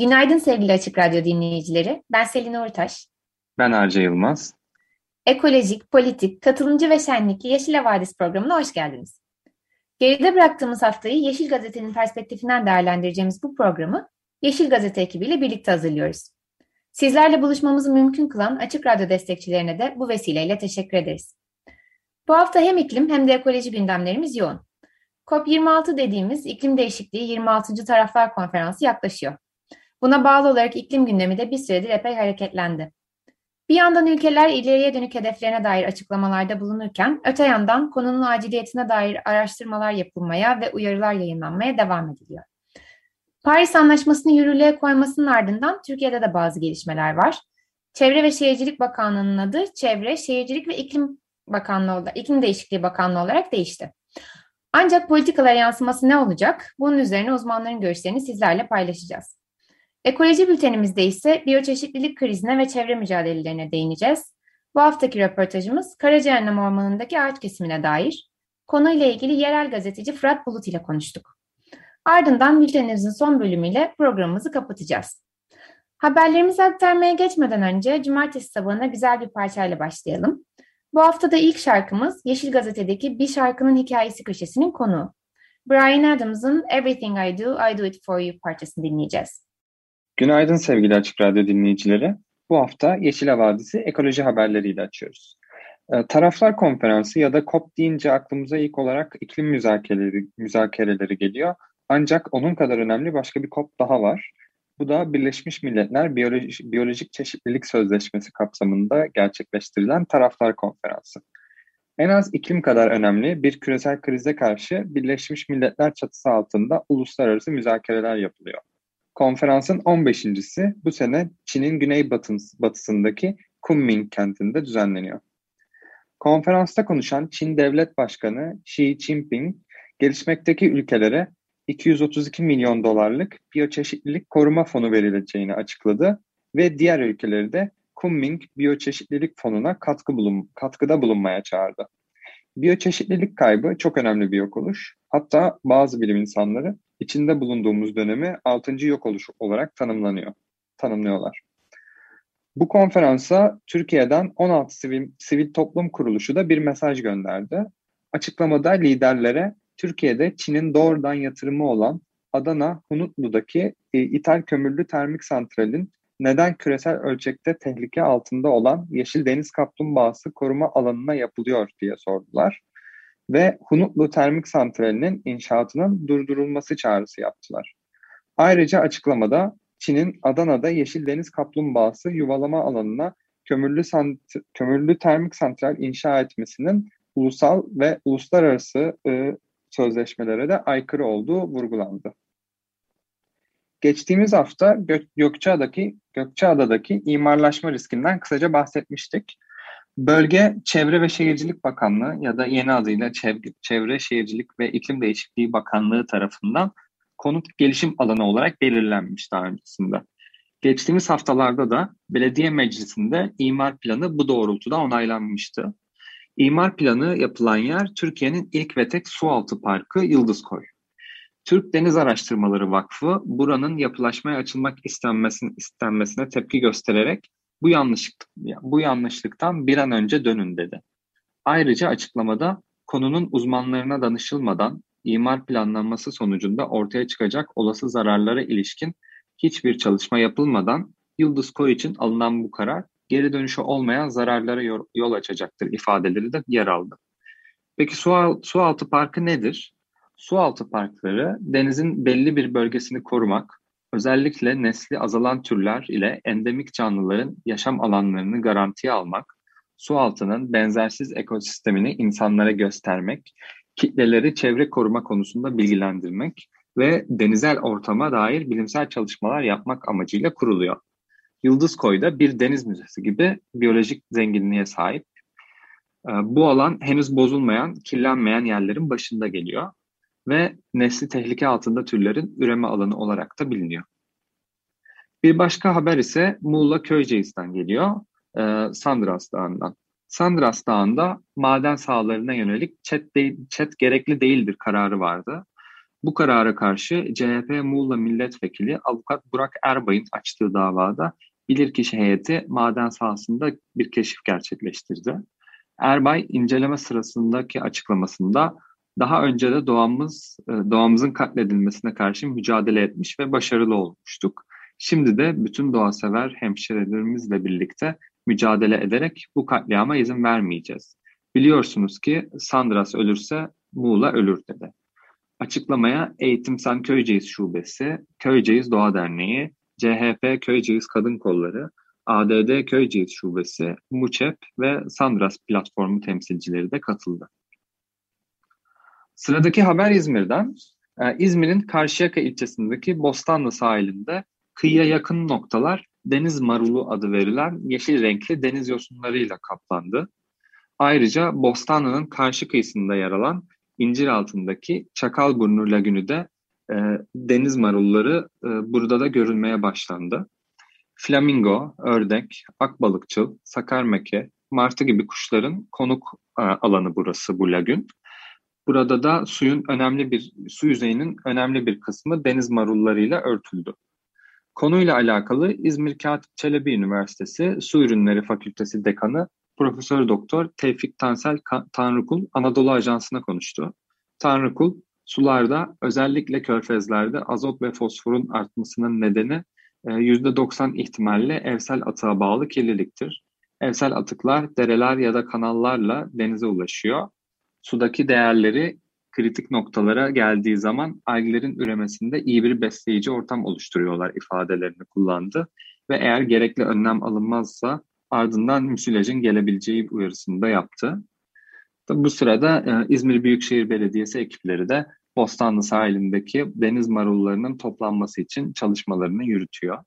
Günaydın sevgili Açık Radyo dinleyicileri. Ben Selin Uğurtaş. Ben Arca Yılmaz. Ekolojik, politik, katılımcı ve şenlikli Yeşil Havadis programına hoş geldiniz. Geride bıraktığımız haftayı Yeşil Gazete'nin perspektifinden değerlendireceğimiz bu programı Yeşil Gazete ekibiyle birlikte hazırlıyoruz. Sizlerle buluşmamızı mümkün kılan Açık Radyo destekçilerine de bu vesileyle teşekkür ederiz. Bu hafta hem iklim hem de ekoloji gündemlerimiz yoğun. COP26 dediğimiz iklim değişikliği 26. Taraflar Konferansı yaklaşıyor. Buna bağlı olarak iklim gündemi de bir süredir epey hareketlendi. Bir yandan ülkeler ileriye dönük hedeflerine dair açıklamalarda bulunurken, öte yandan konunun aciliyetine dair araştırmalar yapılmaya ve uyarılar yayınlanmaya devam ediliyor. Paris Anlaşması'nı yürürlüğe koymasının ardından Türkiye'de de bazı gelişmeler var. Çevre ve Şehircilik Bakanlığı'nın adı Çevre, Şehircilik ve İklim Bakanlığı, İklim Değişikliği Bakanlığı olarak değişti. Ancak politikalara yansıması ne olacak? Bunun üzerine uzmanların görüşlerini sizlerle paylaşacağız. Ekoloji bültenimizde ise biyoçeşitlilik krizine ve çevre mücadelelerine değineceğiz. Bu haftaki röportajımız Karacaahmet Ormanı'ndaki ağaç kesimine dair. Konuyla ilgili yerel gazeteci Fırat Bulut ile konuştuk. Ardından bültenimizin son bölümüyle programımızı kapatacağız. Haberlerimizi aktarmaya geçmeden önce cumartesi sabahına güzel bir parçayla başlayalım. Bu hafta da ilk şarkımız Yeşil Gazete'deki Bir Şarkının Hikayesi köşesinin konuğu. Brian Adams'ın Everything I Do, I Do It For You parçasını dinleyeceğiz. Günaydın sevgili Açık Radyo dinleyicileri. Bu hafta Yeşil Havadisi ekoloji haberleriyle açıyoruz. E, taraflar Konferansı ya da COP deyince aklımıza ilk olarak iklim müzakereleri, müzakereleri geliyor. Ancak onun kadar önemli başka bir COP daha var. Bu da Birleşmiş Milletler Biyoloji, Biyolojik Çeşitlilik Sözleşmesi kapsamında gerçekleştirilen Taraflar Konferansı. En az iklim kadar önemli bir küresel krize karşı Birleşmiş Milletler çatısı altında uluslararası müzakereler yapılıyor. Konferansın 15.si bu sene Çin'in güney batısındaki Kunming kentinde düzenleniyor. Konferansta konuşan Çin Devlet Başkanı Xi Jinping, gelişmekteki ülkelere 232 milyon dolarlık biyoçeşitlilik koruma fonu verileceğini açıkladı ve diğer ülkeleri de Kunming Biyoçeşitlilik Fonu'na katkı bulun, katkıda bulunmaya çağırdı. Biyoçeşitlilik kaybı çok önemli bir yok oluş. Hatta bazı bilim insanları içinde bulunduğumuz dönemi 6. yok oluş olarak tanımlanıyor, tanımlıyorlar. Bu konferansa Türkiye'den 16 sivil, sivil toplum kuruluşu da bir mesaj gönderdi. Açıklamada liderlere Türkiye'de Çin'in doğrudan yatırımı olan Adana Hunutlu'daki e, ithal kömürlü termik santralin neden küresel ölçekte tehlike altında olan Yeşil Deniz Kaplumbağası koruma alanına yapılıyor diye sordular ve Hunutlu Termik Santrali'nin inşaatının durdurulması çağrısı yaptılar. Ayrıca açıklamada Çin'in Adana'da Yeşil Deniz Kaplumbağası yuvalama alanına kömürlü, sant kömürlü termik santral inşa etmesinin ulusal ve uluslararası e, sözleşmelere de aykırı olduğu vurgulandı. Geçtiğimiz hafta Gök Gökçeada'daki Gökçeada'daki imarlaşma riskinden kısaca bahsetmiştik. Bölge Çevre ve Şehircilik Bakanlığı ya da yeni adıyla Çevre, Şehircilik ve İklim Değişikliği Bakanlığı tarafından konut gelişim alanı olarak belirlenmiş daha öncesinde. Geçtiğimiz haftalarda da belediye meclisinde imar planı bu doğrultuda onaylanmıştı. İmar planı yapılan yer Türkiye'nin ilk ve tek sualtı parkı Yıldızkoy. Türk Deniz Araştırmaları Vakfı buranın yapılaşmaya açılmak istenmesine, istenmesine tepki göstererek bu yanlışlık bu yanlışlıktan bir an önce dönün dedi. Ayrıca açıklamada konunun uzmanlarına danışılmadan imar planlanması sonucunda ortaya çıkacak olası zararlara ilişkin hiçbir çalışma yapılmadan Yıldız Koy için alınan bu karar geri dönüşü olmayan zararlara yol açacaktır ifadeleri de yer aldı. Peki su, su altı parkı nedir? Su altı parkları denizin belli bir bölgesini korumak, özellikle nesli azalan türler ile endemik canlıların yaşam alanlarını garantiye almak, su altının benzersiz ekosistemini insanlara göstermek, kitleleri çevre koruma konusunda bilgilendirmek ve denizel ortama dair bilimsel çalışmalar yapmak amacıyla kuruluyor. Yıldız Koy'da bir deniz müzesi gibi biyolojik zenginliğe sahip. Ee, bu alan henüz bozulmayan, kirlenmeyen yerlerin başında geliyor ve nesli tehlike altında türlerin üreme alanı olarak da biliniyor. Bir başka haber ise Muğla Köyceğiz'den geliyor, e, Sandras Dağı'ndan. Sandras Dağı'nda maden sahalarına yönelik çet, de, çet gerekli değildir kararı vardı. Bu karara karşı CHP Muğla Milletvekili Avukat Burak Erbay'ın açtığı davada bilirkişi heyeti maden sahasında bir keşif gerçekleştirdi. Erbay inceleme sırasındaki açıklamasında daha önce de doğamız e, doğamızın katledilmesine karşı mücadele etmiş ve başarılı olmuştuk. Şimdi de bütün doğa sever hemşirelerimizle birlikte mücadele ederek bu katliama izin vermeyeceğiz. Biliyorsunuz ki Sandras ölürse Muğla ölür dedi. Açıklamaya Eğitimsen Köyceğiz Şubesi, Köyceğiz Doğa Derneği, CHP Köyceğiz Kadın Kolları, ADD Köyceğiz Şubesi, MUÇEP ve Sandras platformu temsilcileri de katıldı. Sıradaki haber İzmir'den. Ee, İzmir'in Karşıyaka ilçesindeki Bostanlı sahilinde kıyıya yakın noktalar deniz marulu adı verilen yeşil renkli deniz yosunlarıyla kaplandı. Ayrıca Bostanlı'nın karşı kıyısında yer alan İncir altındaki Çakalburnu Lagünü de e, deniz marulları e, burada da görülmeye başlandı. Flamingo, ördek, akbalıkçıl, sakarmeke, martı gibi kuşların konuk e, alanı burası bu lagün. Burada da suyun önemli bir su yüzeyinin önemli bir kısmı deniz marullarıyla örtüldü. Konuyla alakalı İzmir Katip Çelebi Üniversitesi Su Ürünleri Fakültesi Dekanı Profesör Doktor Tevfik Tansel Tanrıkul Anadolu Ajansı'na konuştu. Tanrıkul, sularda özellikle körfezlerde azot ve fosforun artmasının nedeni %90 e, ihtimalle evsel atığa bağlı kirliliktir. Evsel atıklar dereler ya da kanallarla denize ulaşıyor. Sudaki değerleri kritik noktalara geldiği zaman alglerin üremesinde iyi bir besleyici ortam oluşturuyorlar ifadelerini kullandı. Ve eğer gerekli önlem alınmazsa ardından müsilajın gelebileceği uyarısını da yaptı. Bu sırada e, İzmir Büyükşehir Belediyesi ekipleri de Bostanlı sahilindeki deniz marullarının toplanması için çalışmalarını yürütüyor.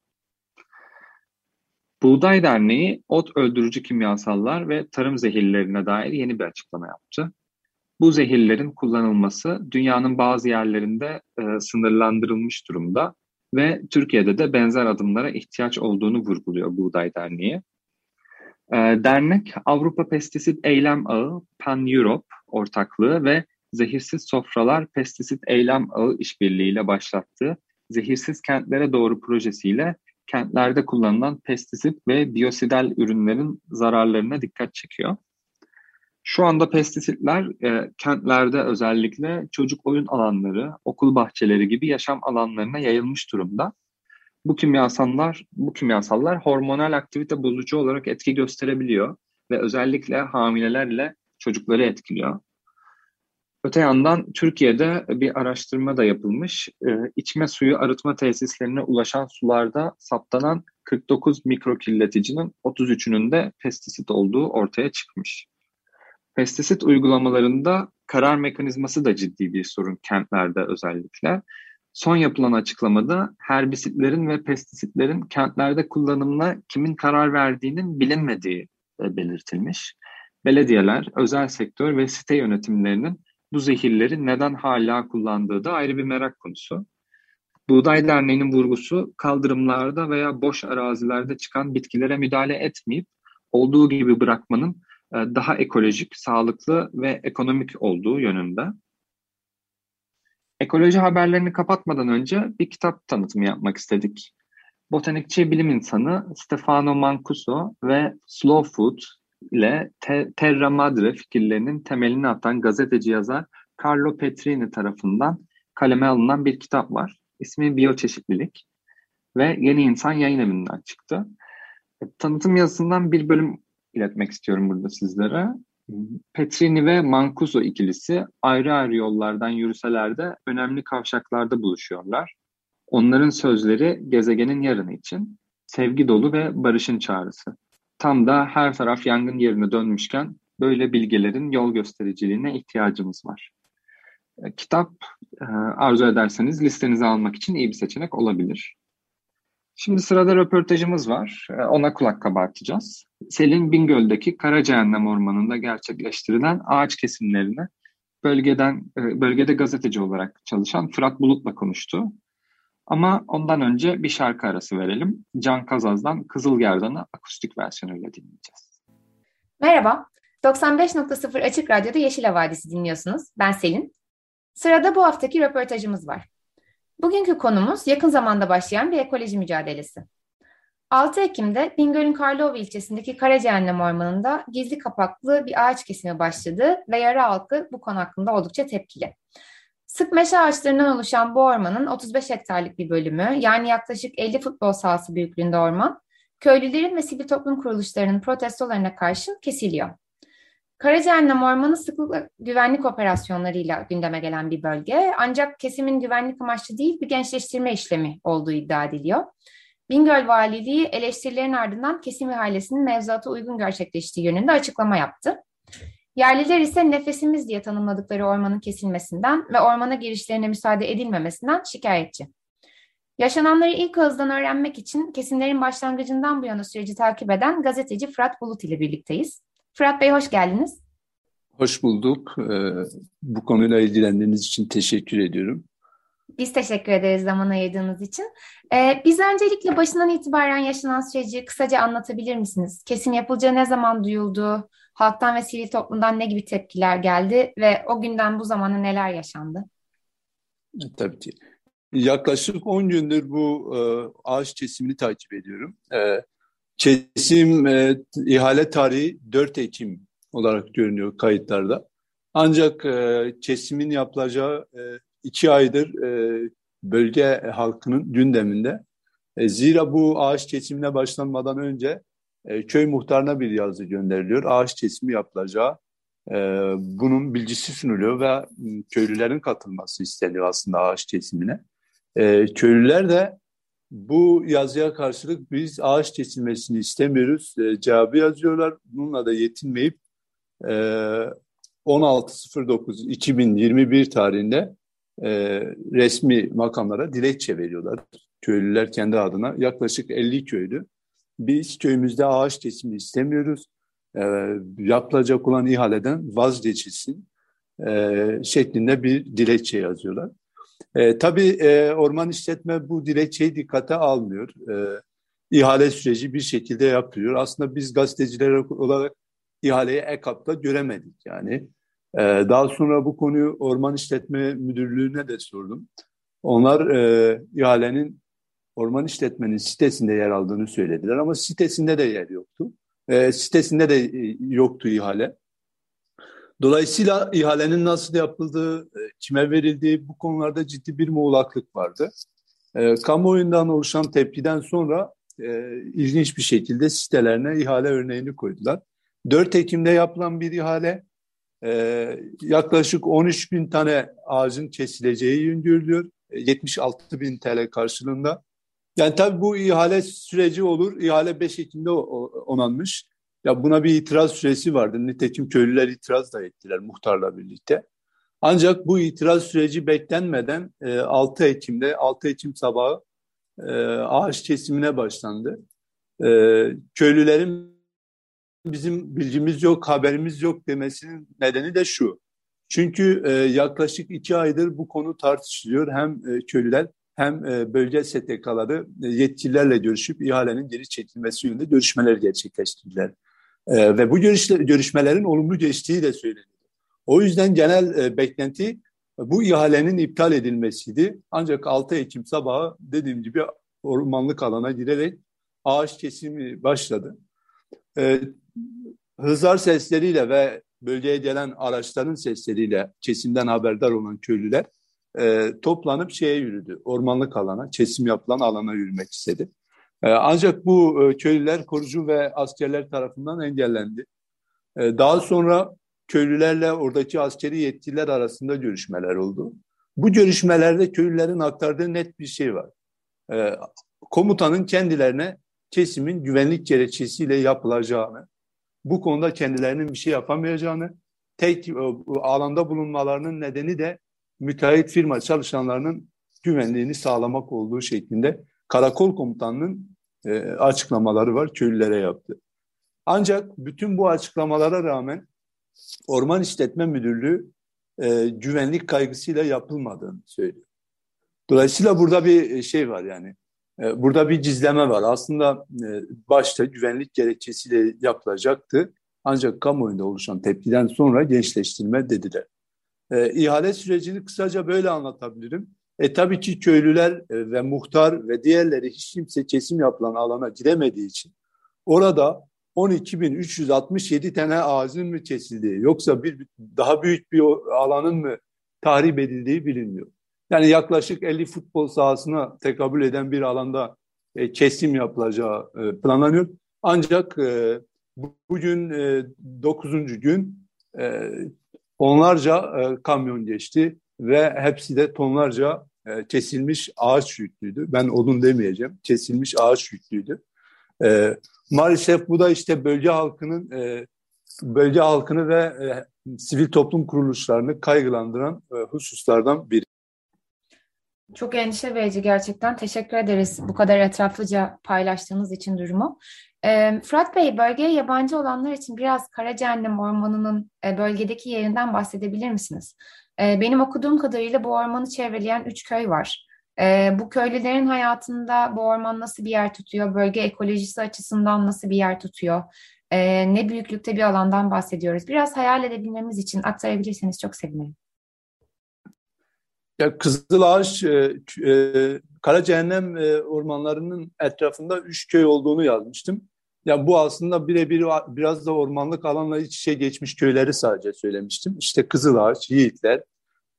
Buğday Derneği ot öldürücü kimyasallar ve tarım zehirlerine dair yeni bir açıklama yaptı. Bu zehirlerin kullanılması dünyanın bazı yerlerinde e, sınırlandırılmış durumda ve Türkiye'de de benzer adımlara ihtiyaç olduğunu vurguluyor Buğday Derneği. E, dernek Avrupa Pestisit Eylem Ağı Pan Europe ortaklığı ve Zehirsiz Sofralar Pestisit Eylem Ağı işbirliğiyle başlattığı Zehirsiz Kentlere Doğru projesiyle kentlerde kullanılan pestisit ve biyosidal ürünlerin zararlarına dikkat çekiyor. Şu anda pestisitler e, kentlerde özellikle çocuk oyun alanları, okul bahçeleri gibi yaşam alanlarına yayılmış durumda. Bu kimyasallar, bu kimyasallar hormonal aktivite bozucu olarak etki gösterebiliyor ve özellikle hamileler ile çocukları etkiliyor. Öte yandan Türkiye'de bir araştırma da yapılmış. Ee, içme suyu arıtma tesislerine ulaşan sularda saptanan 49 mikrokirleticinin 33'ünün de pestisit olduğu ortaya çıkmış. Pestisit uygulamalarında karar mekanizması da ciddi bir sorun kentlerde özellikle. Son yapılan açıklamada herbisitlerin ve pestisitlerin kentlerde kullanımına kimin karar verdiğinin bilinmediği belirtilmiş. Belediyeler, özel sektör ve site yönetimlerinin bu zehirleri neden hala kullandığı da ayrı bir merak konusu. Buğday Derneği'nin vurgusu kaldırımlarda veya boş arazilerde çıkan bitkilere müdahale etmeyip olduğu gibi bırakmanın daha ekolojik, sağlıklı ve ekonomik olduğu yönünde. Ekoloji haberlerini kapatmadan önce bir kitap tanıtımı yapmak istedik. Botanikçi bilim insanı Stefano Mancuso ve Slow Food ile Terra Madre fikirlerinin temelini atan gazeteci yazar Carlo Petrini tarafından kaleme alınan bir kitap var. İsmi Biyoçeşitlilik ve Yeni İnsan Yayın Evi'nden çıktı. E, tanıtım yazısından bir bölüm iletmek istiyorum burada sizlere. Petrini ve Mancuso ikilisi ayrı ayrı yollardan yürüseler de önemli kavşaklarda buluşuyorlar. Onların sözleri gezegenin yarını için sevgi dolu ve barışın çağrısı. Tam da her taraf yangın yerine dönmüşken böyle bilgelerin yol göstericiliğine ihtiyacımız var. Kitap e, arzu ederseniz listenize almak için iyi bir seçenek olabilir. Şimdi sırada röportajımız var. E, ona kulak kabartacağız. Selin Bingöl'deki Karacahennem Ormanı'nda gerçekleştirilen ağaç kesimlerini bölgeden bölgede gazeteci olarak çalışan Fırat Bulut'la konuştu. Ama ondan önce bir şarkı arası verelim. Can Kazaz'dan Kızıl Gerdan'ı akustik versiyonuyla dinleyeceğiz. Merhaba, 95.0 Açık Radyo'da Yeşil Havadisi dinliyorsunuz. Ben Selin. Sırada bu haftaki röportajımız var. Bugünkü konumuz yakın zamanda başlayan bir ekoloji mücadelesi. 6 Ekim'de Bingöl'ün Karlova ilçesindeki Karacehennem Ormanı'nda gizli kapaklı bir ağaç kesimi başladı ve yarı halkı bu konu hakkında oldukça tepkili. Sık meşe ağaçlarından oluşan bu ormanın 35 hektarlık bir bölümü, yani yaklaşık 50 futbol sahası büyüklüğünde orman, köylülerin ve sivil toplum kuruluşlarının protestolarına karşın kesiliyor. Karacahennem Ormanı sıklıkla güvenlik operasyonlarıyla gündeme gelen bir bölge. Ancak kesimin güvenlik amaçlı değil bir gençleştirme işlemi olduğu iddia ediliyor. Bingöl Valiliği eleştirilerin ardından kesim ihalesinin mevzuata uygun gerçekleştiği yönünde açıklama yaptı. Yerliler ise nefesimiz diye tanımladıkları ormanın kesilmesinden ve ormana girişlerine müsaade edilmemesinden şikayetçi. Yaşananları ilk ağızdan öğrenmek için kesimlerin başlangıcından bu yana süreci takip eden gazeteci Fırat Bulut ile birlikteyiz. Fırat Bey hoş geldiniz. Hoş bulduk. Ee, bu konuyla ilgilendiğiniz için teşekkür ediyorum. Biz teşekkür ederiz zaman ayırdığınız için. Ee, biz öncelikle başından itibaren yaşanan süreci kısaca anlatabilir misiniz? Kesin yapılacağı ne zaman duyuldu? Halktan ve sivil toplumdan ne gibi tepkiler geldi ve o günden bu zamana neler yaşandı? Tabii ki. Yaklaşık 10 gündür bu e, ağaç kesimini takip ediyorum. E, kesim e, ihale tarihi 4 Ekim olarak görünüyor kayıtlarda. Ancak e, kesimin yapılacağı e, iki aydır e, bölge halkının gündeminde. E, zira bu ağaç kesimine başlanmadan önce e, köy muhtarına bir yazı gönderiliyor. Ağaç kesimi yapılacağı e, bunun bilgisi sunuluyor ve köylülerin katılması isteniyor aslında ağaç kesimine. E, köylüler de bu yazıya karşılık biz ağaç kesilmesini istemiyoruz e, cevabı yazıyorlar. Bununla da yetinmeyip e, 16.09.2021 tarihinde e, resmi makamlara dilekçe veriyorlar. Köylüler kendi adına yaklaşık 50 köylü. Biz köyümüzde ağaç kesimi istemiyoruz. E, yapılacak olan ihaleden vazgeçilsin e, şeklinde bir dilekçe yazıyorlar. E, tabii e, orman işletme bu dilekçeyi dikkate almıyor. E, ihale süreci bir şekilde yapıyor. Aslında biz gazeteciler olarak ihaleyi EKAP'ta göremedik yani. E, daha sonra bu konuyu Orman İşletme Müdürlüğü'ne de sordum. Onlar e, ihalenin orman işletmenin sitesinde yer aldığını söylediler ama sitesinde de yer yoktu. E, sitesinde de e, yoktu ihale. Dolayısıyla ihalenin nasıl yapıldığı, e, kime verildiği bu konularda ciddi bir muğlaklık vardı. E, kamuoyundan oluşan tepkiden sonra e, ilginç bir şekilde sitelerine ihale örneğini koydular. 4 Ekim'de yapılan bir ihale e, yaklaşık 13 bin tane ağacın kesileceği öngörülüyor. 76 e, bin TL karşılığında. Yani tabii bu ihale süreci olur. İhale 5 Ekim'de onanmış. Ya buna bir itiraz süresi vardı. Nitekim köylüler itiraz da ettiler muhtarla birlikte. Ancak bu itiraz süreci beklenmeden 6 e, Ekim'de 6 Ekim sabahı e, ağaç kesimine başlandı. E, köylülerin bizim bilgimiz yok, haberimiz yok demesinin nedeni de şu. Çünkü yaklaşık iki aydır bu konu tartışılıyor. Hem köylüler hem bölge STK'ları yetkililerle görüşüp ihalenin geri çekilmesi yönünde görüşmeler gerçekleştirdiler. E, ve bu görüşler, görüşmelerin olumlu geçtiği de söyleniyor. O yüzden genel e, beklenti bu ihalenin iptal edilmesiydi. Ancak 6 Ekim sabahı dediğim gibi ormanlık alana girerek ağaç kesimi başladı. E, hızar sesleriyle ve bölgeye gelen araçların sesleriyle kesimden haberdar olan köylüler e, toplanıp şeye yürüdü. Ormanlık alana, kesim yapılan alana yürümek istedi. Ee, ancak bu e, köylüler korucu ve askerler tarafından engellendi. Ee, daha sonra köylülerle oradaki askeri yetkililer arasında görüşmeler oldu. Bu görüşmelerde köylülerin aktardığı net bir şey var. Ee, komutanın kendilerine kesimin güvenlik gerekçesiyle yapılacağını, bu konuda kendilerinin bir şey yapamayacağını, tek e, alanda bulunmalarının nedeni de müteahhit firma çalışanlarının güvenliğini sağlamak olduğu şeklinde karakol komutanının e, açıklamaları var köylülere yaptı. Ancak bütün bu açıklamalara rağmen Orman İşletme Müdürlüğü e, güvenlik kaygısıyla yapılmadığını söylüyor. Dolayısıyla burada bir şey var yani. E, burada bir gizleme var. Aslında e, başta güvenlik gerekçesiyle yapılacaktı. Ancak kamuoyunda oluşan tepkiden sonra gençleştirme dediler. E, ihale sürecini kısaca böyle anlatabilirim. E tabii ki köylüler e, ve muhtar ve diğerleri hiç kimse kesim yapılan alana giremediği için orada 12.367 tane ağacın mı kesildiği yoksa bir daha büyük bir alanın mı tahrip edildiği bilinmiyor. Yani yaklaşık 50 futbol sahasına tekabül eden bir alanda e, kesim yapılacağı e, planlanıyor. Ancak bugün e, 9. gün onlarca kamyon geçti ve hepsi de tonlarca e, kesilmiş ağaç yüklüydü. Ben odun demeyeceğim. Kesilmiş ağaç yüklüydü. E, maalesef bu da işte bölge halkının e, bölge halkını ve e, sivil toplum kuruluşlarını kaygılandıran e, hususlardan biri. Çok endişe verici gerçekten. Teşekkür ederiz bu kadar etraflıca paylaştığınız için durumu. Ee, Fırat Bey, bölgeye yabancı olanlar için biraz Karacahennem Ormanı'nın e, bölgedeki yerinden bahsedebilir misiniz? E, benim okuduğum kadarıyla bu ormanı çevreleyen üç köy var. E, bu köylülerin hayatında bu orman nasıl bir yer tutuyor? Bölge ekolojisi açısından nasıl bir yer tutuyor? E, ne büyüklükte bir alandan bahsediyoruz? Biraz hayal edebilmemiz için aktarabilirseniz çok sevinirim. Ya Kızılağaç, e, e, Kara Cehennem e, ormanlarının etrafında üç köy olduğunu yazmıştım. Ya bu aslında birebir biraz da ormanlık alanla iç içe geçmiş köyleri sadece söylemiştim. İşte Kızılağaç, Yiğitler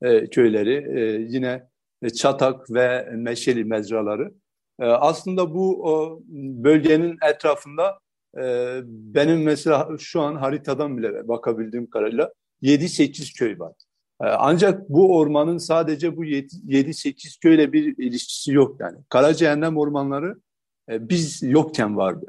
e, köyleri, e, yine Çatak ve Meşeli mezraları. E, aslında bu o, bölgenin etrafında e, benim mesela şu an haritadan bile bakabildiğim kadarıyla 7-8 köy var. E, ancak bu ormanın sadece bu 7-8 köyle bir ilişkisi yok yani. Kara Cehennem ormanları e, biz yokken vardı.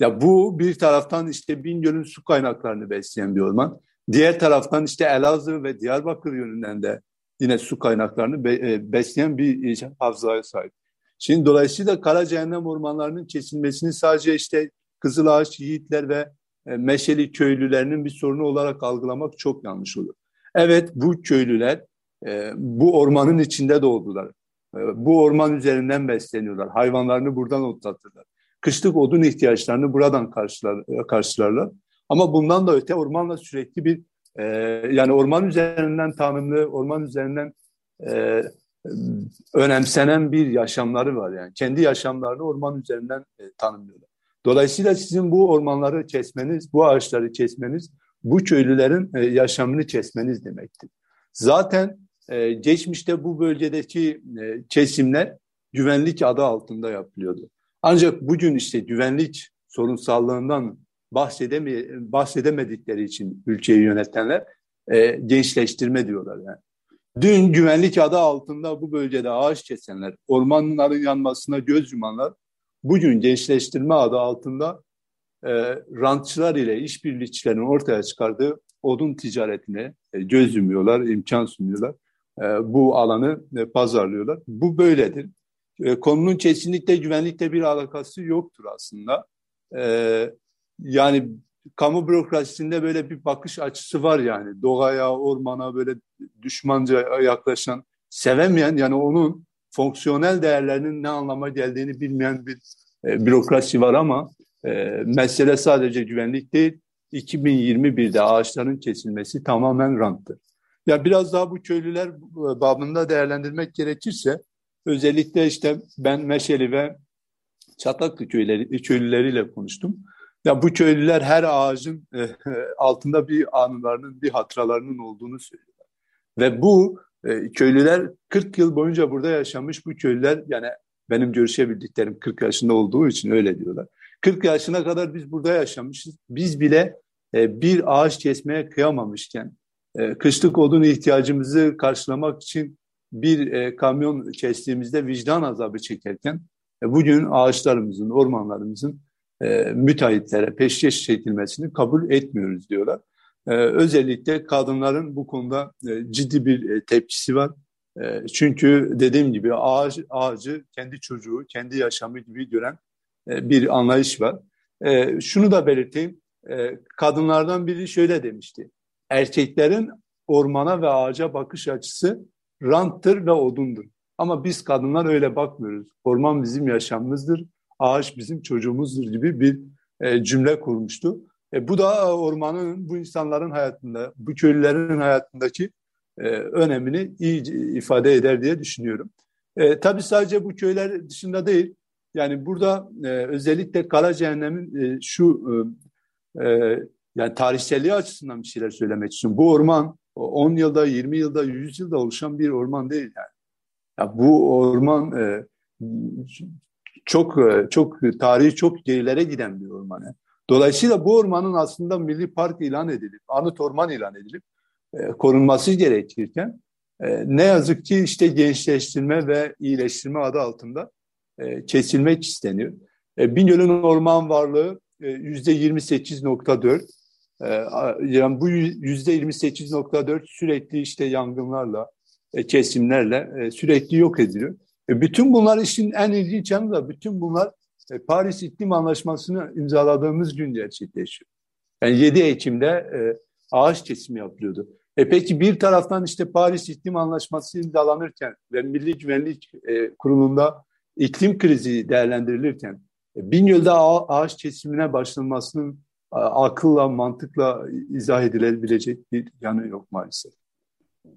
Ya bu bir taraftan işte Bingöl'ün su kaynaklarını besleyen bir orman. Diğer taraftan işte Elazığ ve Diyarbakır yönünden de yine su kaynaklarını e, besleyen bir havzaya sahip. Şimdi dolayısıyla Kara Cehennem ormanlarının kesilmesini sadece işte Kızılağaç, Yiğitler ve e, Meşeli köylülerinin bir sorunu olarak algılamak çok yanlış olur. Evet bu köylüler e, bu ormanın içinde doğdular. Bu orman üzerinden besleniyorlar. Hayvanlarını buradan otlatırlar kışlık odun ihtiyaçlarını buradan karşılar, karşılarlar. Ama bundan da öte ormanla sürekli bir e, yani orman üzerinden tanımlı, orman üzerinden e, önemsenen bir yaşamları var yani. Kendi yaşamlarını orman üzerinden e, tanımlıyorlar. Dolayısıyla sizin bu ormanları kesmeniz, bu ağaçları kesmeniz, bu köylülerin e, yaşamını kesmeniz demektir. Zaten e, geçmişte bu bölgedeki e, kesimler güvenlik adı altında yapılıyordu. Ancak bugün işte güvenlik sorunsallığından bahsedeme, bahsedemedikleri için ülkeyi yönetenler e, gençleştirme diyorlar yani. Dün güvenlik adı altında bu bölgede ağaç kesenler, ormanların yanmasına göz yumanlar, bugün gençleştirme adı altında e, rantçılar ile işbirlikçilerin ortaya çıkardığı odun ticaretine e, göz yumuyorlar, imkan sunuyorlar. E, bu alanı e, pazarlıyorlar. Bu böyledir. E, konunun kesinlikle güvenlikle bir alakası yoktur aslında. E, yani kamu bürokrasisinde böyle bir bakış açısı var yani. Doğaya, ormana böyle düşmanca yaklaşan, sevemeyen yani onun fonksiyonel değerlerinin ne anlama geldiğini bilmeyen bir e, bürokrasi var ama e, mesele sadece güvenlik değil. 2021'de ağaçların kesilmesi tamamen ranttır. Ya biraz daha bu köylüler babında değerlendirmek gerekirse Özellikle işte ben Meşeli ve Çataklı köyleri, köylüleriyle konuştum. Ya bu köylüler her ağacın e, altında bir anılarının, bir hatıralarının olduğunu söylüyorlar. Ve bu e, köylüler 40 yıl boyunca burada yaşamış bu köylüler yani benim görüşebildiklerim 40 yaşında olduğu için öyle diyorlar. 40 yaşına kadar biz burada yaşamışız. Biz bile e, bir ağaç kesmeye kıyamamışken e, kışlık odun ihtiyacımızı karşılamak için bir e, kamyon kestiğimizde vicdan azabı çekerken e, bugün ağaçlarımızın, ormanlarımızın e, müteahhitlere peşkeş çekilmesini kabul etmiyoruz diyorlar. E, özellikle kadınların bu konuda e, ciddi bir e, tepkisi var. E, çünkü dediğim gibi ağaç, ağacı kendi çocuğu, kendi yaşamı gibi gören e, bir anlayış var. E, şunu da belirteyim, e, kadınlardan biri şöyle demişti. Erkeklerin ormana ve ağaca bakış açısı ranttır ve odundur. Ama biz kadınlar öyle bakmıyoruz. Orman bizim yaşamımızdır, ağaç bizim çocuğumuzdur gibi bir e, cümle kurmuştu. E, bu da ormanın bu insanların hayatında, bu köylülerin hayatındaki e, önemini iyi ifade eder diye düşünüyorum. E, tabii sadece bu köyler dışında değil, yani burada e, özellikle Kara Cehennem'in e, şu e, e, yani tarihselliği açısından bir şeyler söylemek istiyorum. Bu orman 10 yılda, 20 yılda, 100 yılda oluşan bir orman değil yani. Ya bu orman e, çok e, çok tarihi çok gerilere giden bir orman. Dolayısıyla bu ormanın aslında milli park ilan edilip, anıt orman ilan edilip e, korunması gerekirken e, ne yazık ki işte gençleştirme ve iyileştirme adı altında e, kesilmek isteniyor. E, Bingöl'ün orman varlığı e, yüzde 28.4 e, yani bu yüzde 28.4 sürekli işte yangınlarla, e, kesimlerle e, sürekli yok ediliyor. E, bütün bunlar işin en ilginç yanı da bütün bunlar Paris İklim Anlaşması'nı imzaladığımız gün gerçekleşiyor. Yani 7 Ekim'de ağaç kesimi yapılıyordu. E peki bir taraftan işte Paris İklim Anlaşması imzalanırken ve Milli Güvenlik Kurulu'nda iklim krizi değerlendirilirken Bingöl'de ağaç kesimine başlanmasının akılla, mantıkla izah edilebilecek bir yanı yok maalesef.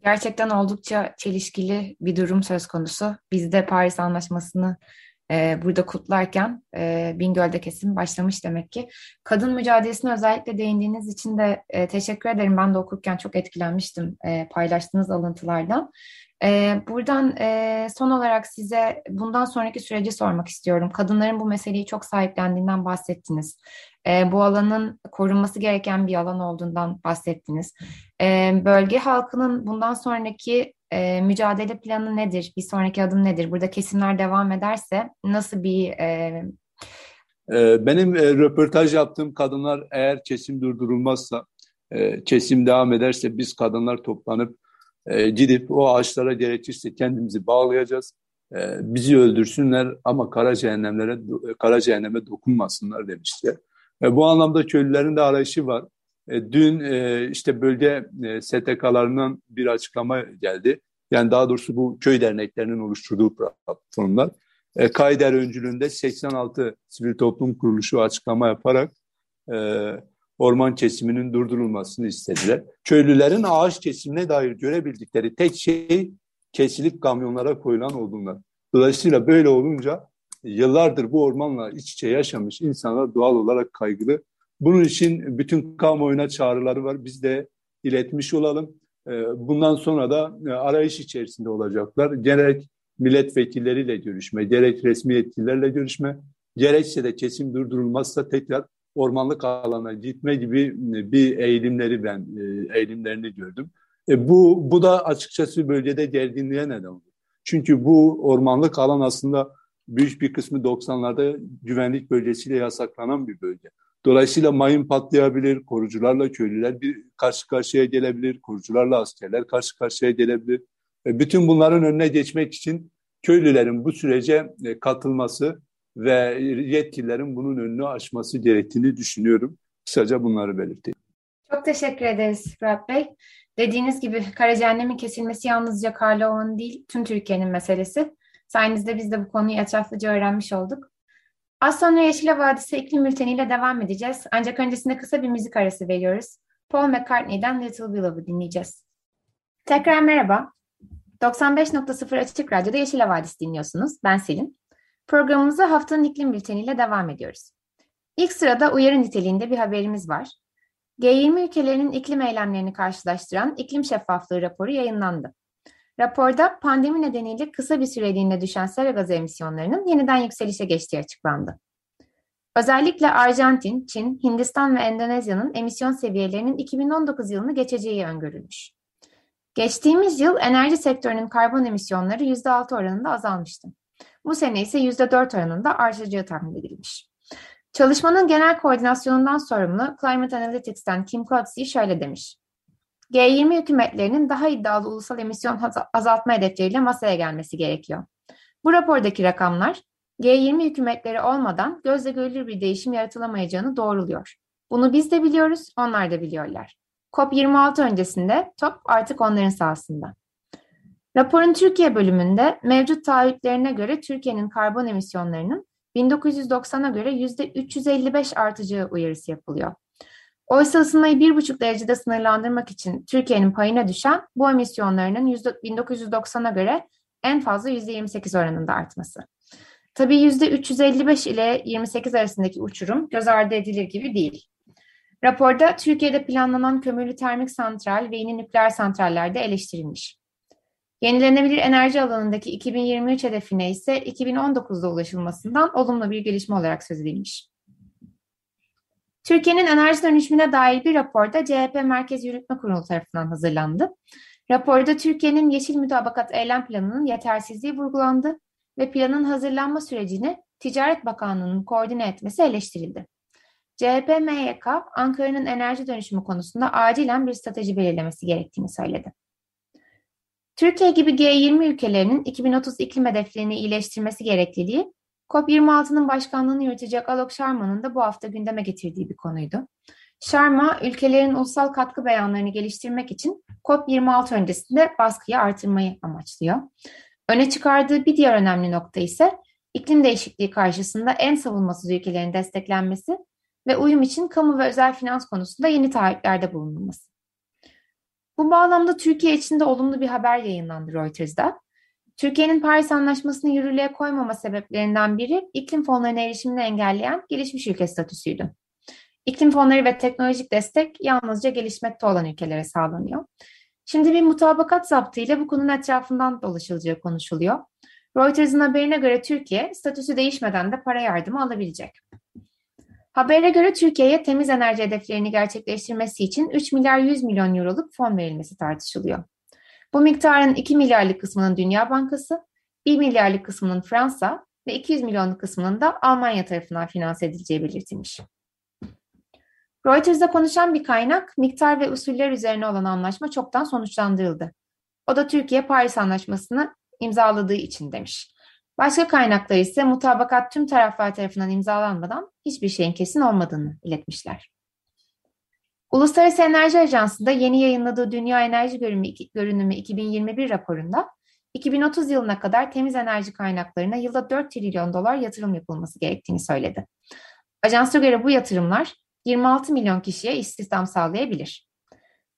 Gerçekten oldukça çelişkili bir durum söz konusu. Biz de Paris Anlaşması'nı e, burada kutlarken e, Bingöl'de kesim başlamış demek ki. Kadın mücadelesine özellikle değindiğiniz için de e, teşekkür ederim. Ben de okurken çok etkilenmiştim e, paylaştığınız alıntılardan. E, buradan e, son olarak size bundan sonraki süreci sormak istiyorum. Kadınların bu meseleyi çok sahiplendiğinden bahsettiniz. E, bu alanın korunması gereken bir alan olduğundan bahsettiniz. E, bölge halkının bundan sonraki e, mücadele planı nedir? Bir sonraki adım nedir? Burada kesimler devam ederse nasıl bir... E... Benim e, röportaj yaptığım kadınlar eğer kesim durdurulmazsa, e, kesim devam ederse biz kadınlar toplanıp e, gidip o ağaçlara gerekirse kendimizi bağlayacağız. E, bizi öldürsünler ama kara cehennemlere kara cehenneme dokunmasınlar demişti. E, bu anlamda köylülerin de arayışı var. E, dün e, işte bölge e, STK'larından bir açıklama geldi. Yani daha doğrusu bu köy derneklerinin oluşturduğu platformlar. Kayder öncülüğünde 86 sivil toplum kuruluşu açıklama yaparak orman kesiminin durdurulmasını istediler. Köylülerin ağaç kesimine dair görebildikleri tek şey kesilip kamyonlara koyulan odunlar. Dolayısıyla böyle olunca yıllardır bu ormanla iç içe yaşamış insanlar doğal olarak kaygılı. Bunun için bütün kamuoyuna çağrıları var. Biz de iletmiş olalım. Ee, bundan sonra da e, arayış içerisinde olacaklar. Gerek milletvekilleriyle görüşme, gerek resmi yetkililerle görüşme, gerekse de kesim durdurulmazsa tekrar ormanlık alana gitme gibi bir eğilimleri ben e, eğilimlerini gördüm. E bu bu da açıkçası bölgede gerginliğe neden oldu. Çünkü bu ormanlık alan aslında büyük bir kısmı 90'larda güvenlik bölgesiyle yasaklanan bir bölge. Dolayısıyla mayın patlayabilir, korucularla köylüler bir karşı karşıya gelebilir, korucularla askerler karşı karşıya gelebilir. E bütün bunların önüne geçmek için köylülerin bu sürece e, katılması ve yetkililerin bunun önünü açması gerektiğini düşünüyorum. Kısaca bunları belirteyim. Çok teşekkür ederiz Fırat Bey. Dediğiniz gibi Karacahennem'in kesilmesi yalnızca Karlova'nın değil tüm Türkiye'nin meselesi. Sayenizde biz de bu konuyu etraflıca öğrenmiş olduk. Az sonra Yeşile Vadisi iklim bülteniyle devam edeceğiz. Ancak öncesinde kısa bir müzik arası veriyoruz. Paul McCartney'den Little Willow'u dinleyeceğiz. Tekrar merhaba. 95.0 Açık Radyo'da Yeşile Vadisi dinliyorsunuz. Ben Selin. Programımıza haftanın iklim bülteniyle devam ediyoruz. İlk sırada uyarı niteliğinde bir haberimiz var. G20 ülkelerinin iklim eylemlerini karşılaştıran iklim şeffaflığı raporu yayınlandı. Raporda pandemi nedeniyle kısa bir süreliğine düşen sera gazı emisyonlarının yeniden yükselişe geçtiği açıklandı. Özellikle Arjantin, Çin, Hindistan ve Endonezya'nın emisyon seviyelerinin 2019 yılını geçeceği öngörülmüş. Geçtiğimiz yıl enerji sektörünün karbon emisyonları %6 oranında azalmıştı. Bu sene ise %4 oranında artacağı tahmin edilmiş. Çalışmanın genel koordinasyonundan sorumlu Climate Analytics'ten Kim Coetzee şöyle demiş. G20 hükümetlerinin daha iddialı ulusal emisyon azaltma hedefleriyle masaya gelmesi gerekiyor. Bu rapordaki rakamlar G20 hükümetleri olmadan gözle görülür bir değişim yaratılamayacağını doğruluyor. Bunu biz de biliyoruz, onlar da biliyorlar. COP26 öncesinde top artık onların sahasında. Raporun Türkiye bölümünde mevcut taahhütlerine göre Türkiye'nin karbon emisyonlarının 1990'a göre %355 artacağı uyarısı yapılıyor. Oysa ısınmayı 1,5 derecede sınırlandırmak için Türkiye'nin payına düşen bu emisyonlarının 1990'a göre en fazla %28 oranında artması. Tabii %355 ile 28 arasındaki uçurum göz ardı edilir gibi değil. Raporda Türkiye'de planlanan kömürlü termik santral ve yeni nükleer santrallerde eleştirilmiş. Yenilenebilir enerji alanındaki 2023 hedefine ise 2019'da ulaşılmasından olumlu bir gelişme olarak söz edilmiş. Türkiye'nin enerji dönüşümüne dair bir raporda CHP Merkez Yürütme Kurulu tarafından hazırlandı. Raporda Türkiye'nin Yeşil Mütabakat Eylem Planı'nın yetersizliği vurgulandı ve planın hazırlanma sürecini Ticaret Bakanlığı'nın koordine etmesi eleştirildi. CHP MYK, Ankara'nın enerji dönüşümü konusunda acilen bir strateji belirlemesi gerektiğini söyledi. Türkiye gibi G20 ülkelerinin 2030 iklim hedeflerini iyileştirmesi gerekliliği, COP26'nın başkanlığını yürütecek Alok Sharma'nın da bu hafta gündeme getirdiği bir konuydu. Sharma, ülkelerin ulusal katkı beyanlarını geliştirmek için COP26 öncesinde baskıyı artırmayı amaçlıyor. Öne çıkardığı bir diğer önemli nokta ise iklim değişikliği karşısında en savunmasız ülkelerin desteklenmesi ve uyum için kamu ve özel finans konusunda yeni taahhütlerde bulunulması. Bu bağlamda Türkiye için de olumlu bir haber yayınlandı Reuters'da. Türkiye'nin Paris Anlaşması'nı yürürlüğe koymama sebeplerinden biri iklim fonlarına erişimini engelleyen gelişmiş ülke statüsüydü. İklim fonları ve teknolojik destek yalnızca gelişmekte olan ülkelere sağlanıyor. Şimdi bir mutabakat zaptı bu konunun etrafından dolaşılacağı konuşuluyor. Reuters'ın haberine göre Türkiye statüsü değişmeden de para yardımı alabilecek. Habere göre Türkiye'ye temiz enerji hedeflerini gerçekleştirmesi için 3 milyar 100 milyon euroluk fon verilmesi tartışılıyor. Bu miktarın 2 milyarlık kısmının Dünya Bankası, 1 milyarlık kısmının Fransa ve 200 milyonluk kısmının da Almanya tarafından finanse edileceği belirtilmiş. Reuters'da konuşan bir kaynak, miktar ve usuller üzerine olan anlaşma çoktan sonuçlandırıldı. O da Türkiye Paris Anlaşması'nı imzaladığı için demiş. Başka kaynaklar ise mutabakat tüm taraflar tarafından imzalanmadan hiçbir şeyin kesin olmadığını iletmişler. Uluslararası Enerji Ajansı da yeni yayınladığı Dünya Enerji Görünümü 2021 raporunda 2030 yılına kadar temiz enerji kaynaklarına yılda 4 trilyon dolar yatırım yapılması gerektiğini söyledi. Ajansa göre bu yatırımlar 26 milyon kişiye istihdam sağlayabilir.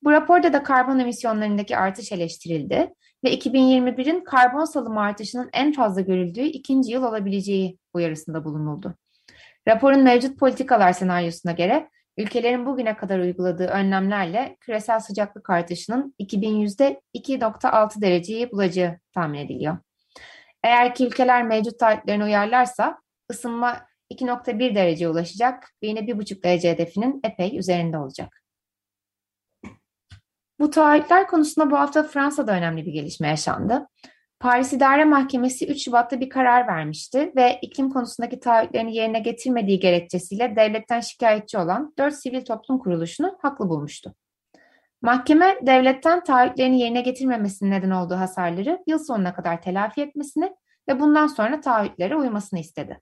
Bu raporda da karbon emisyonlarındaki artış eleştirildi ve 2021'in karbon salımı artışının en fazla görüldüğü ikinci yıl olabileceği uyarısında bulunuldu. Raporun mevcut politikalar senaryosuna göre ülkelerin bugüne kadar uyguladığı önlemlerle küresel sıcaklık artışının 2100'de 2.6 dereceyi bulacağı tahmin ediliyor. Eğer ki ülkeler mevcut taahhütlerine uyarlarsa ısınma 2.1 dereceye ulaşacak ve yine 1.5 derece hedefinin epey üzerinde olacak. Bu taahhütler konusunda bu hafta Fransa'da önemli bir gelişme yaşandı. Paris İdare Mahkemesi 3 Şubat'ta bir karar vermişti ve iklim konusundaki taahhütlerini yerine getirmediği gerekçesiyle devletten şikayetçi olan 4 sivil toplum kuruluşunu haklı bulmuştu. Mahkeme devletten taahhütlerini yerine getirmemesinin neden olduğu hasarları yıl sonuna kadar telafi etmesini ve bundan sonra taahhütlere uymasını istedi.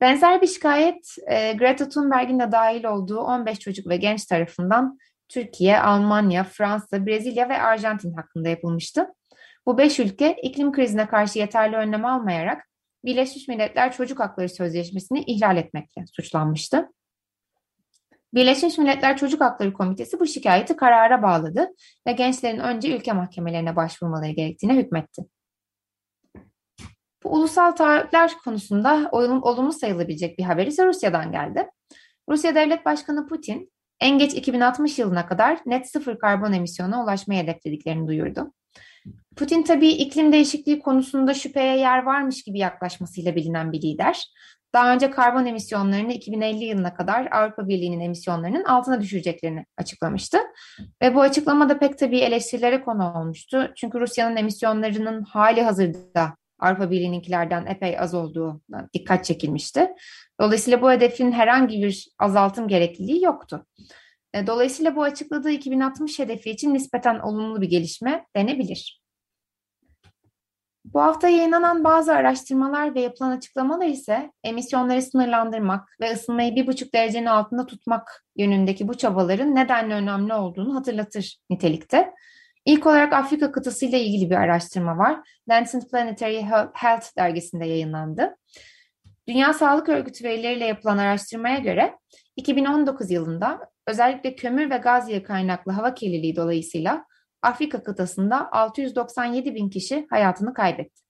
Benzer bir şikayet e, Greta Thunberg'in de dahil olduğu 15 çocuk ve genç tarafından Türkiye, Almanya, Fransa, Brezilya ve Arjantin hakkında yapılmıştı. Bu beş ülke iklim krizine karşı yeterli önlem almayarak Birleşmiş Milletler Çocuk Hakları Sözleşmesi'ni ihlal etmekle suçlanmıştı. Birleşmiş Milletler Çocuk Hakları Komitesi bu şikayeti karara bağladı ve gençlerin önce ülke mahkemelerine başvurmaları gerektiğine hükmetti. Bu ulusal taahhütler konusunda olumlu sayılabilecek bir haber ise Rusya'dan geldi. Rusya Devlet Başkanı Putin, en geç 2060 yılına kadar net sıfır karbon emisyonuna ulaşmayı hedeflediklerini duyurdu. Putin tabii iklim değişikliği konusunda şüpheye yer varmış gibi yaklaşmasıyla bilinen bir lider. Daha önce karbon emisyonlarını 2050 yılına kadar Avrupa Birliği'nin emisyonlarının altına düşüreceklerini açıklamıştı. Ve bu açıklamada pek tabii eleştirilere konu olmuştu. Çünkü Rusya'nın emisyonlarının hali hazırda Avrupa Birliği'ninkilerden epey az olduğu dikkat çekilmişti. Dolayısıyla bu hedefin herhangi bir azaltım gerekliliği yoktu. E, dolayısıyla bu açıkladığı 2060 hedefi için nispeten olumlu bir gelişme denebilir. Bu hafta yayınlanan bazı araştırmalar ve yapılan açıklamalar ise emisyonları sınırlandırmak ve ısınmayı bir buçuk derecenin altında tutmak yönündeki bu çabaların nedenle önemli olduğunu hatırlatır nitelikte. İlk olarak Afrika kıtasıyla ilgili bir araştırma var. Lancet Planetary Health dergisinde yayınlandı. Dünya Sağlık Örgütü verileriyle yapılan araştırmaya göre 2019 yılında özellikle kömür ve gaz kaynaklı hava kirliliği dolayısıyla Afrika kıtasında 697 bin kişi hayatını kaybetti.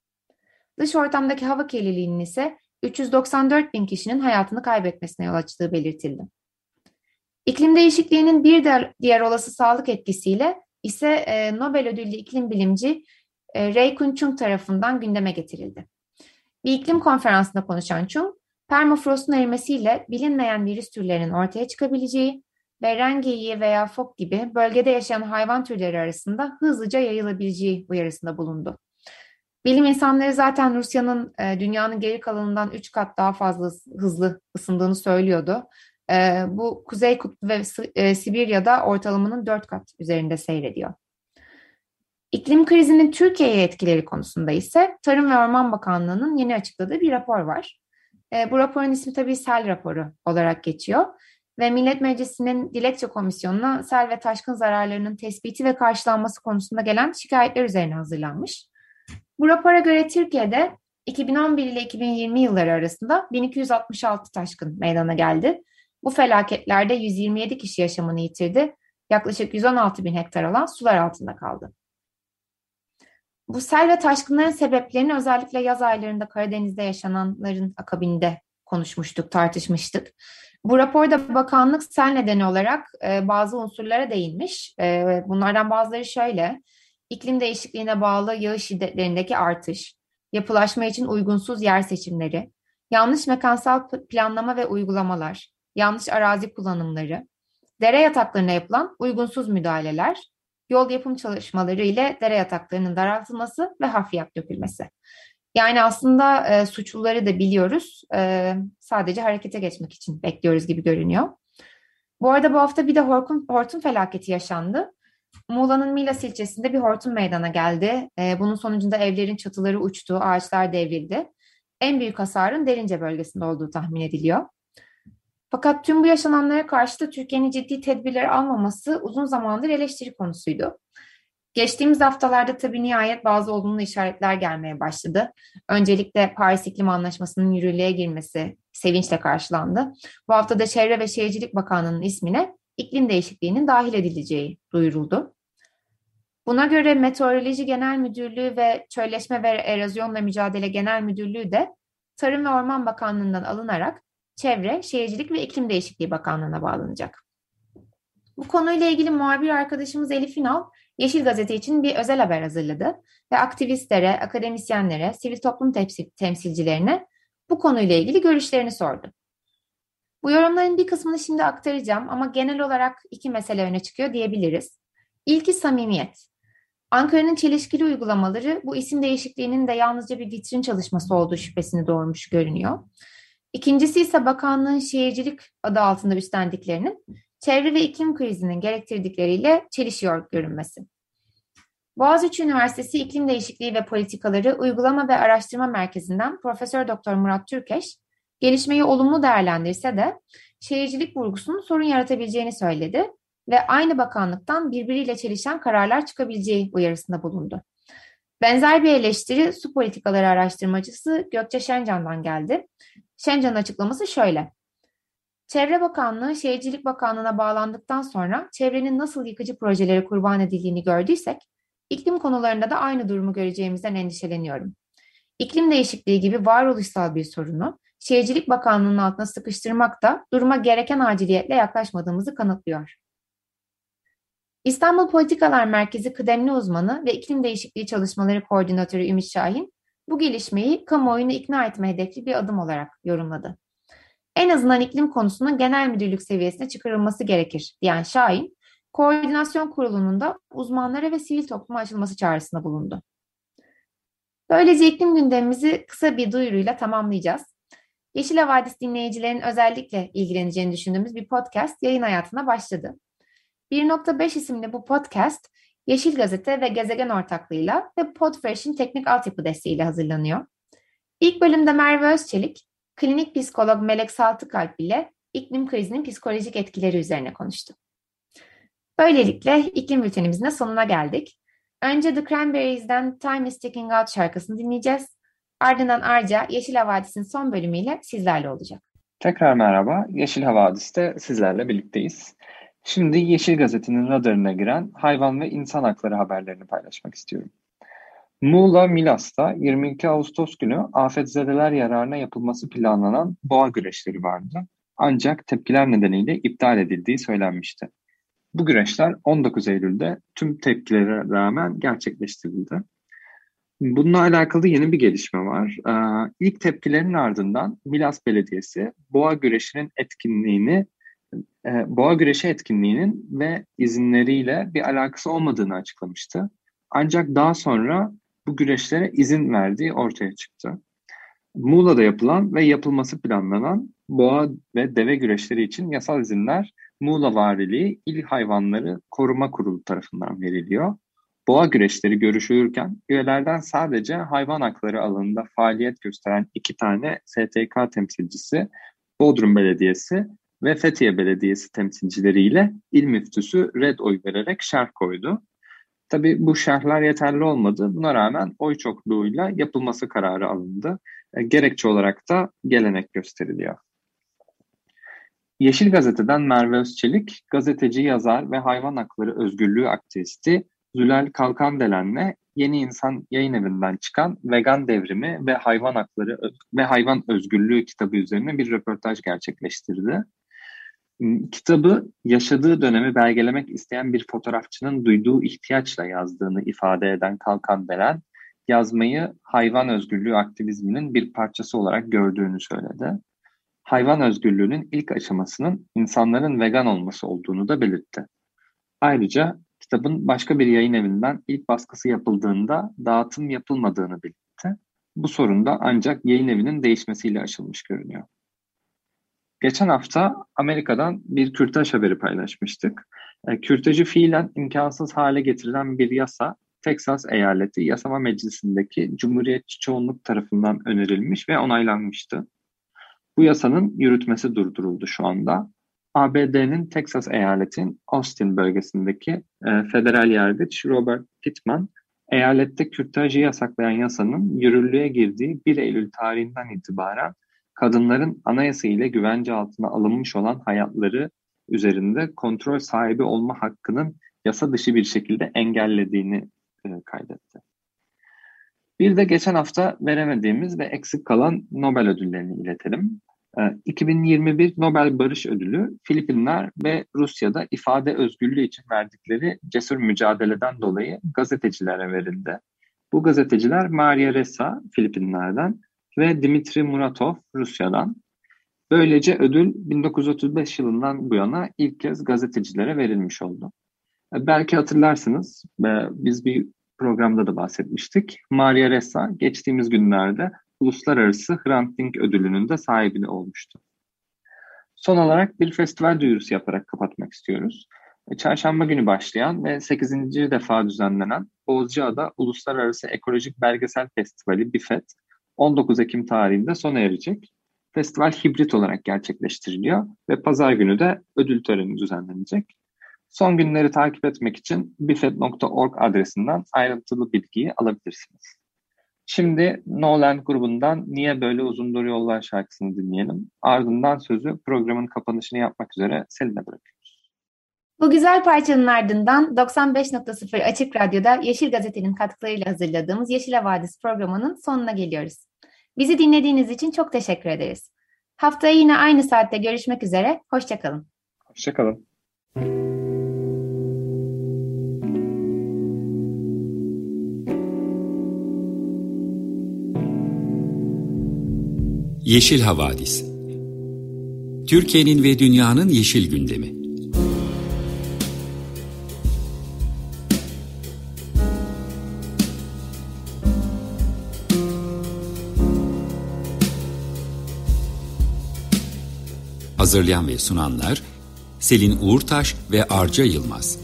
Dış ortamdaki hava kirliliğinin ise 394 bin kişinin hayatını kaybetmesine yol açtığı belirtildi. İklim değişikliğinin bir diğer olası sağlık etkisiyle ise e, Nobel ödüllü iklim bilimci e, Ray Kun tarafından gündeme getirildi. Bir iklim konferansında konuşan Chung, permafrostun erimesiyle bilinmeyen virüs türlerinin ortaya çıkabileceği ve rengeyi veya fok gibi bölgede yaşayan hayvan türleri arasında hızlıca yayılabileceği uyarısında bulundu. Bilim insanları zaten Rusya'nın e, dünyanın geri kalanından 3 kat daha fazla hızlı ısındığını söylüyordu. E, bu Kuzey Kutbu ve e, Sibirya'da ortalamanın 4 kat üzerinde seyrediyor. İklim krizinin Türkiye'ye etkileri konusunda ise Tarım ve Orman Bakanlığı'nın yeni açıkladığı bir rapor var. Bu raporun ismi tabii sel raporu olarak geçiyor ve Millet Meclisi'nin dilekçe komisyonuna sel ve taşkın zararlarının tespiti ve karşılanması konusunda gelen şikayetler üzerine hazırlanmış. Bu rapora göre Türkiye'de 2011 ile 2020 yılları arasında 1266 taşkın meydana geldi. Bu felaketlerde 127 kişi yaşamını yitirdi. Yaklaşık 116 bin hektar alan sular altında kaldı. Bu sel ve taşkınların sebeplerini özellikle yaz aylarında Karadeniz'de yaşananların akabinde konuşmuştuk, tartışmıştık. Bu raporda bakanlık sel nedeni olarak e, bazı unsurlara değinmiş. E, bunlardan bazıları şöyle, iklim değişikliğine bağlı yağış şiddetlerindeki artış, yapılaşma için uygunsuz yer seçimleri, yanlış mekansal planlama ve uygulamalar, yanlış arazi kullanımları, dere yataklarına yapılan uygunsuz müdahaleler, yol yapım çalışmaları ile dere yataklarının daraltılması ve hafriyat dökülmesi. Yani aslında e, suçluları da biliyoruz. E, sadece harekete geçmek için bekliyoruz gibi görünüyor. Bu arada bu hafta bir de hortum, hortum felaketi yaşandı. Muğla'nın Milas ilçesinde bir hortum meydana geldi. E, bunun sonucunda evlerin çatıları uçtu, ağaçlar devrildi. En büyük hasarın Derince bölgesinde olduğu tahmin ediliyor. Fakat tüm bu yaşananlara karşı da Türkiye'nin ciddi tedbirler almaması uzun zamandır eleştiri konusuydu. Geçtiğimiz haftalarda tabii nihayet bazı olumlu işaretler gelmeye başladı. Öncelikle Paris İklim Anlaşması'nın yürürlüğe girmesi sevinçle karşılandı. Bu hafta da Çevre ve Şehircilik Bakanlığı'nın ismine iklim değişikliğinin dahil edileceği duyuruldu. Buna göre Meteoroloji Genel Müdürlüğü ve Çölleşme ve Erozyonla Mücadele Genel Müdürlüğü de Tarım ve Orman Bakanlığı'ndan alınarak Çevre, Şehircilik ve İklim Değişikliği Bakanlığı'na bağlanacak. Bu konuyla ilgili muhabir arkadaşımız Elif Ünal, Yeşil Gazete için bir özel haber hazırladı ve aktivistlere, akademisyenlere, sivil toplum temsilcilerine bu konuyla ilgili görüşlerini sordu. Bu yorumların bir kısmını şimdi aktaracağım ama genel olarak iki mesele öne çıkıyor diyebiliriz. İlki samimiyet. Ankara'nın çelişkili uygulamaları bu isim değişikliğinin de yalnızca bir vitrin çalışması olduğu şüphesini doğurmuş görünüyor. İkincisi ise bakanlığın şehircilik adı altında üstlendiklerinin çevre ve iklim krizinin gerektirdikleriyle çelişiyor görünmesi. Boğaziçi Üniversitesi İklim Değişikliği ve Politikaları Uygulama ve Araştırma Merkezi'nden Profesör Doktor Murat Türkeş, gelişmeyi olumlu değerlendirse de şehircilik vurgusunun sorun yaratabileceğini söyledi ve aynı bakanlıktan birbiriyle çelişen kararlar çıkabileceği uyarısında bulundu. Benzer bir eleştiri su politikaları araştırmacısı Gökçe Şencan'dan geldi. Şencan'ın açıklaması şöyle. Çevre Bakanlığı Şehircilik Bakanlığı'na bağlandıktan sonra çevrenin nasıl yıkıcı projelere kurban edildiğini gördüysek, iklim konularında da aynı durumu göreceğimizden endişeleniyorum. İklim değişikliği gibi varoluşsal bir sorunu Şehircilik Bakanlığı'nın altına sıkıştırmak da duruma gereken aciliyetle yaklaşmadığımızı kanıtlıyor. İstanbul Politikalar Merkezi kıdemli uzmanı ve iklim değişikliği çalışmaları koordinatörü Ümit Şahin, bu gelişmeyi kamuoyunu ikna etme hedefli bir adım olarak yorumladı. En azından iklim konusunun genel müdürlük seviyesine çıkarılması gerekir diyen Şahin, koordinasyon kurulunun da uzmanlara ve sivil topluma açılması çağrısında bulundu. Böylece iklim gündemimizi kısa bir duyuruyla tamamlayacağız. Yeşil Havadis dinleyicilerin özellikle ilgileneceğini düşündüğümüz bir podcast yayın hayatına başladı. 1.5 isimli bu podcast Yeşil Gazete ve Gezegen ortaklığıyla ve Podfresh'in teknik altyapı desteğiyle hazırlanıyor. İlk bölümde Merve Özçelik, klinik psikolog Melek Saltıkalp ile iklim krizinin psikolojik etkileri üzerine konuştu. Böylelikle iklim bültenimizin sonuna geldik. Önce The Cranberries'den Time is Ticking Out şarkısını dinleyeceğiz. Ardından Arca Yeşil Havadis'in son bölümüyle sizlerle olacak. Tekrar merhaba. Yeşil Havadis'te sizlerle birlikteyiz. Şimdi Yeşil Gazete'nin radarına giren hayvan ve insan hakları haberlerini paylaşmak istiyorum. Muğla Milas'ta 22 Ağustos günü afetzedeler yararına yapılması planlanan boğa güreşleri vardı. Ancak tepkiler nedeniyle iptal edildiği söylenmişti. Bu güreşler 19 Eylül'de tüm tepkilere rağmen gerçekleştirildi. Bununla alakalı yeni bir gelişme var. Ee, ilk tepkilerin ardından Milas Belediyesi boğa güreşinin etkinliğini e, boğa güreşi etkinliğinin ve izinleriyle bir alakası olmadığını açıklamıştı. Ancak daha sonra bu güreşlere izin verdiği ortaya çıktı. Muğla'da yapılan ve yapılması planlanan boğa ve deve güreşleri için yasal izinler Muğla Valiliği İl Hayvanları Koruma Kurulu tarafından veriliyor. Boğa güreşleri görüşülürken üyelerden sadece hayvan hakları alanında faaliyet gösteren iki tane STK temsilcisi, Bodrum Belediyesi ve Fethiye Belediyesi temsilcileriyle il müftüsü red oy vererek şerh koydu. Tabi bu şerhler yeterli olmadı. Buna rağmen oy çokluğuyla yapılması kararı alındı. E, gerekçe olarak da gelenek gösteriliyor. Yeşil Gazete'den Merve Özçelik, gazeteci, yazar ve hayvan hakları özgürlüğü aktivisti Zülal Kalkandelen'le Yeni İnsan yayın evinden çıkan Vegan Devrimi ve Hayvan Hakları ve Hayvan Özgürlüğü kitabı üzerine bir röportaj gerçekleştirdi. Hmm, kitabı yaşadığı dönemi belgelemek isteyen bir fotoğrafçının duyduğu ihtiyaçla yazdığını ifade eden Kalkandelen, yazmayı hayvan özgürlüğü aktivizminin bir parçası olarak gördüğünü söyledi. Hayvan özgürlüğünün ilk aşamasının insanların vegan olması olduğunu da belirtti. Ayrıca kitabın başka bir yayın evinden ilk baskısı yapıldığında dağıtım yapılmadığını belirtti. Bu sorun da ancak yayın evinin değişmesiyle aşılmış görünüyor. Geçen hafta Amerika'dan bir kürtaj haberi paylaşmıştık. E, kürtajı fiilen imkansız hale getirilen bir yasa Texas eyaleti yasama meclisindeki Cumhuriyetçi çoğunluk tarafından önerilmiş ve onaylanmıştı. Bu yasanın yürütmesi durduruldu şu anda. ABD'nin Texas eyaletin Austin bölgesindeki e, federal yargıç Robert Pittman, eyalette kürtajı yasaklayan yasanın yürürlüğe girdiği 1 Eylül tarihinden itibaren kadınların anayasa ile güvence altına alınmış olan hayatları üzerinde kontrol sahibi olma hakkının yasa dışı bir şekilde engellediğini e, kaydetti. Bir de geçen hafta veremediğimiz ve eksik kalan Nobel ödüllerini iletelim. 2021 ee, Nobel Barış Ödülü Filipinler ve Rusya'da ifade özgürlüğü için verdikleri cesur mücadeleden dolayı gazetecilere verildi. Bu gazeteciler Maria Ressa Filipinler'den ve Dimitri Muratov Rusya'dan. Böylece ödül 1935 yılından bu yana ilk kez gazetecilere verilmiş oldu. Ee, belki hatırlarsınız, biz bir programda da bahsetmiştik. Maria Ressa geçtiğimiz günlerde Uluslararası Hrant Dink ödülünün de sahibini olmuştu. Son olarak bir festival duyurusu yaparak kapatmak istiyoruz. E, çarşamba günü başlayan ve 8. defa düzenlenen Bozcaada Uluslararası Ekolojik Belgesel Festivali BİFET 19 Ekim tarihinde sona erecek. Festival hibrit olarak gerçekleştiriliyor ve pazar günü de ödül töreni düzenlenecek. Son günleri takip etmek için bifet.org adresinden ayrıntılı bilgiyi alabilirsiniz. Şimdi Nolan grubundan Niye Böyle Uzundur Yollar şarkısını dinleyelim. Ardından sözü programın kapanışını yapmak üzere Selin'e bırakıyoruz. Bu güzel parçanın ardından 95.0 Açık Radyo'da Yeşil Gazete'nin katkılarıyla hazırladığımız Yeşil Havadis programının sonuna geliyoruz. Bizi dinlediğiniz için çok teşekkür ederiz. Haftaya yine aynı saatte görüşmek üzere. Hoşçakalın. Hoşçakalın. Yeşil Havadis Türkiye'nin ve dünyanın yeşil gündemi Hazırlayan ve sunanlar Selin Uğurtaş ve Arca Yılmaz.